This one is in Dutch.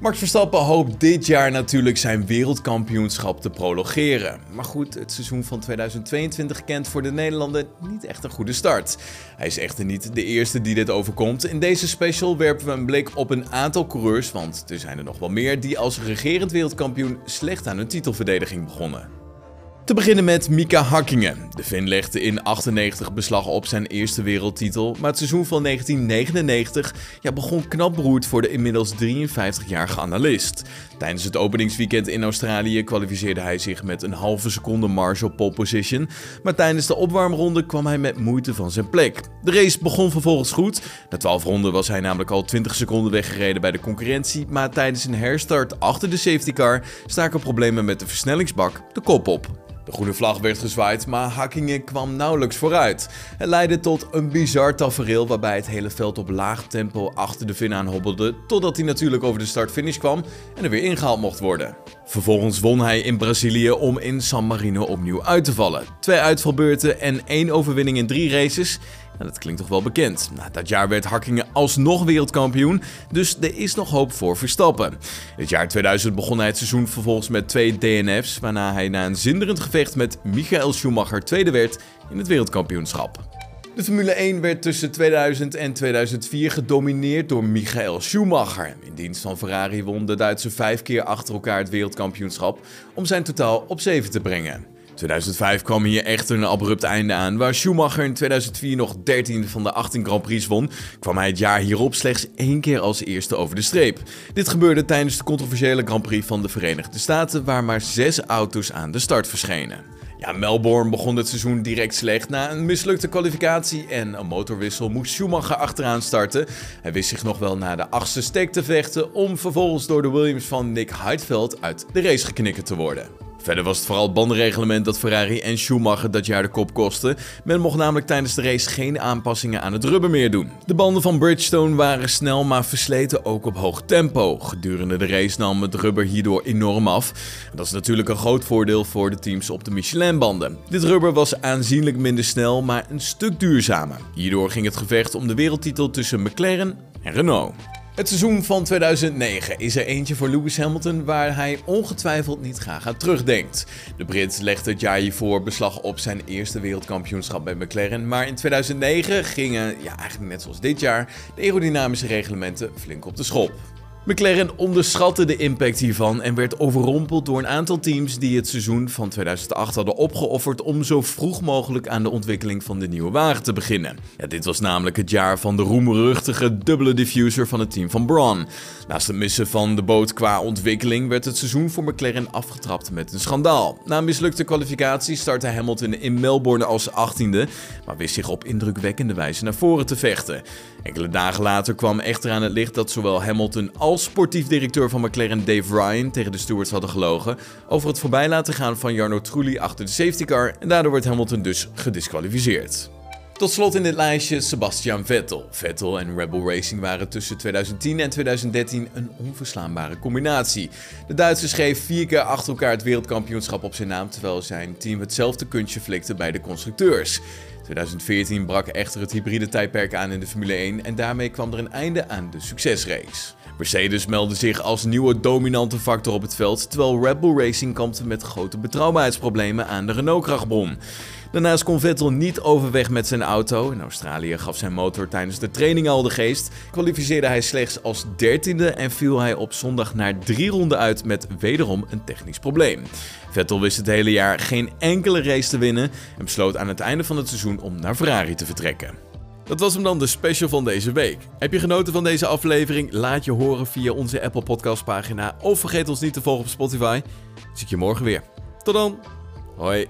Max Verstappen hoopt dit jaar natuurlijk zijn wereldkampioenschap te prolongeren. Maar goed, het seizoen van 2022 kent voor de Nederlander niet echt een goede start. Hij is echter niet de eerste die dit overkomt. In deze special werpen we een blik op een aantal coureurs, want er zijn er nog wel meer die als regerend wereldkampioen slecht aan hun titelverdediging begonnen. Te beginnen met Mika Hakkingen. De Finn legde in 98 beslag op zijn eerste wereldtitel, maar het seizoen van 1999 ja, begon knap beroerd voor de inmiddels 53-jarige analist. Tijdens het openingsweekend in Australië kwalificeerde hij zich met een halve seconde marge op pole position, maar tijdens de opwarmronde kwam hij met moeite van zijn plek. De race begon vervolgens goed. Na 12 ronden was hij namelijk al 20 seconden weggereden bij de concurrentie, maar tijdens een herstart achter de safety car staken problemen met de versnellingsbak de kop op. De groene vlag werd gezwaaid, maar Hakkingen kwam nauwelijks vooruit. Het leidde tot een bizar tafereel waarbij het hele veld op laag tempo achter de Finn aan hobbelde, totdat hij natuurlijk over de start-finish kwam en er weer ingehaald mocht worden. Vervolgens won hij in Brazilië om in San Marino opnieuw uit te vallen. Twee uitvalbeurten en één overwinning in drie races. Dat klinkt toch wel bekend. Nou, dat jaar werd Hakkingen alsnog wereldkampioen, dus er is nog hoop voor Verstappen. Het jaar 2000 begon hij het seizoen vervolgens met twee DNF's, waarna hij na een zinderend gevecht met Michael Schumacher tweede werd in het wereldkampioenschap. De Formule 1 werd tussen 2000 en 2004 gedomineerd door Michael Schumacher. In dienst van Ferrari won de Duitse vijf keer achter elkaar het wereldkampioenschap om zijn totaal op 7 te brengen. 2005 kwam hier echter een abrupt einde aan. Waar Schumacher in 2004 nog 13 van de 18 Grand Prix won, kwam hij het jaar hierop slechts één keer als eerste over de streep. Dit gebeurde tijdens de controversiële Grand Prix van de Verenigde Staten, waar maar zes auto's aan de start verschenen. Ja, Melbourne begon het seizoen direct slecht. Na een mislukte kwalificatie en een motorwissel moest Schumacher achteraan starten. Hij wist zich nog wel naar de achtste steek te vechten om vervolgens door de Williams van Nick Heidfeld uit de race geknikkerd te worden. Verder was het vooral bandenreglement dat Ferrari en Schumacher dat jaar de kop kostte. Men mocht namelijk tijdens de race geen aanpassingen aan het rubber meer doen. De banden van Bridgestone waren snel maar versleten ook op hoog tempo. Gedurende de race nam het rubber hierdoor enorm af. Dat is natuurlijk een groot voordeel voor de teams op de Michelin-banden. Dit rubber was aanzienlijk minder snel, maar een stuk duurzamer. Hierdoor ging het gevecht om de wereldtitel tussen McLaren en Renault. Het seizoen van 2009 is er eentje voor Lewis Hamilton waar hij ongetwijfeld niet graag aan terugdenkt. De Brit legde het jaar hiervoor beslag op zijn eerste wereldkampioenschap bij McLaren, maar in 2009 gingen, ja eigenlijk net zoals dit jaar, de aerodynamische reglementen flink op de schop. McLaren onderschatte de impact hiervan en werd overrompeld door een aantal teams die het seizoen van 2008 hadden opgeofferd om zo vroeg mogelijk aan de ontwikkeling van de nieuwe wagen te beginnen. Ja, dit was namelijk het jaar van de roemruchtige dubbele diffuser van het team van Braun. Naast het missen van de boot qua ontwikkeling werd het seizoen voor McLaren afgetrapt met een schandaal. Na een mislukte kwalificatie startte Hamilton in Melbourne als 18e, maar wist zich op indrukwekkende wijze naar voren te vechten. Enkele dagen later kwam echter aan het licht dat zowel Hamilton als sportief directeur van McLaren Dave Ryan tegen de stewards hadden gelogen over het voorbij laten gaan van Jarno Trulli achter de safety car en daardoor werd Hamilton dus gedisqualificeerd. Tot slot in dit lijstje Sebastian Vettel. Vettel en Rebel Racing waren tussen 2010 en 2013 een onverslaanbare combinatie. De Duitser schreef vier keer achter elkaar het wereldkampioenschap op zijn naam, terwijl zijn team hetzelfde kunstje flikte bij de constructeurs. 2014 brak echter het hybride tijdperk aan in de Formule 1 en daarmee kwam er een einde aan de succesrace. Mercedes meldde zich als nieuwe dominante factor op het veld, terwijl Red Bull Racing kampte met grote betrouwbaarheidsproblemen aan de Renault-krachtbron. Daarnaast kon Vettel niet overweg met zijn auto. In Australië gaf zijn motor tijdens de training al de geest. Kwalificeerde hij slechts als dertiende en viel hij op zondag naar drie ronden uit met wederom een technisch probleem. Vettel wist het hele jaar geen enkele race te winnen en besloot aan het einde van het seizoen om naar Ferrari te vertrekken. Dat was hem dan de special van deze week. Heb je genoten van deze aflevering? Laat je horen via onze Apple Podcast pagina of vergeet ons niet te volgen op Spotify. Zie ik je morgen weer. Tot dan. Hoi.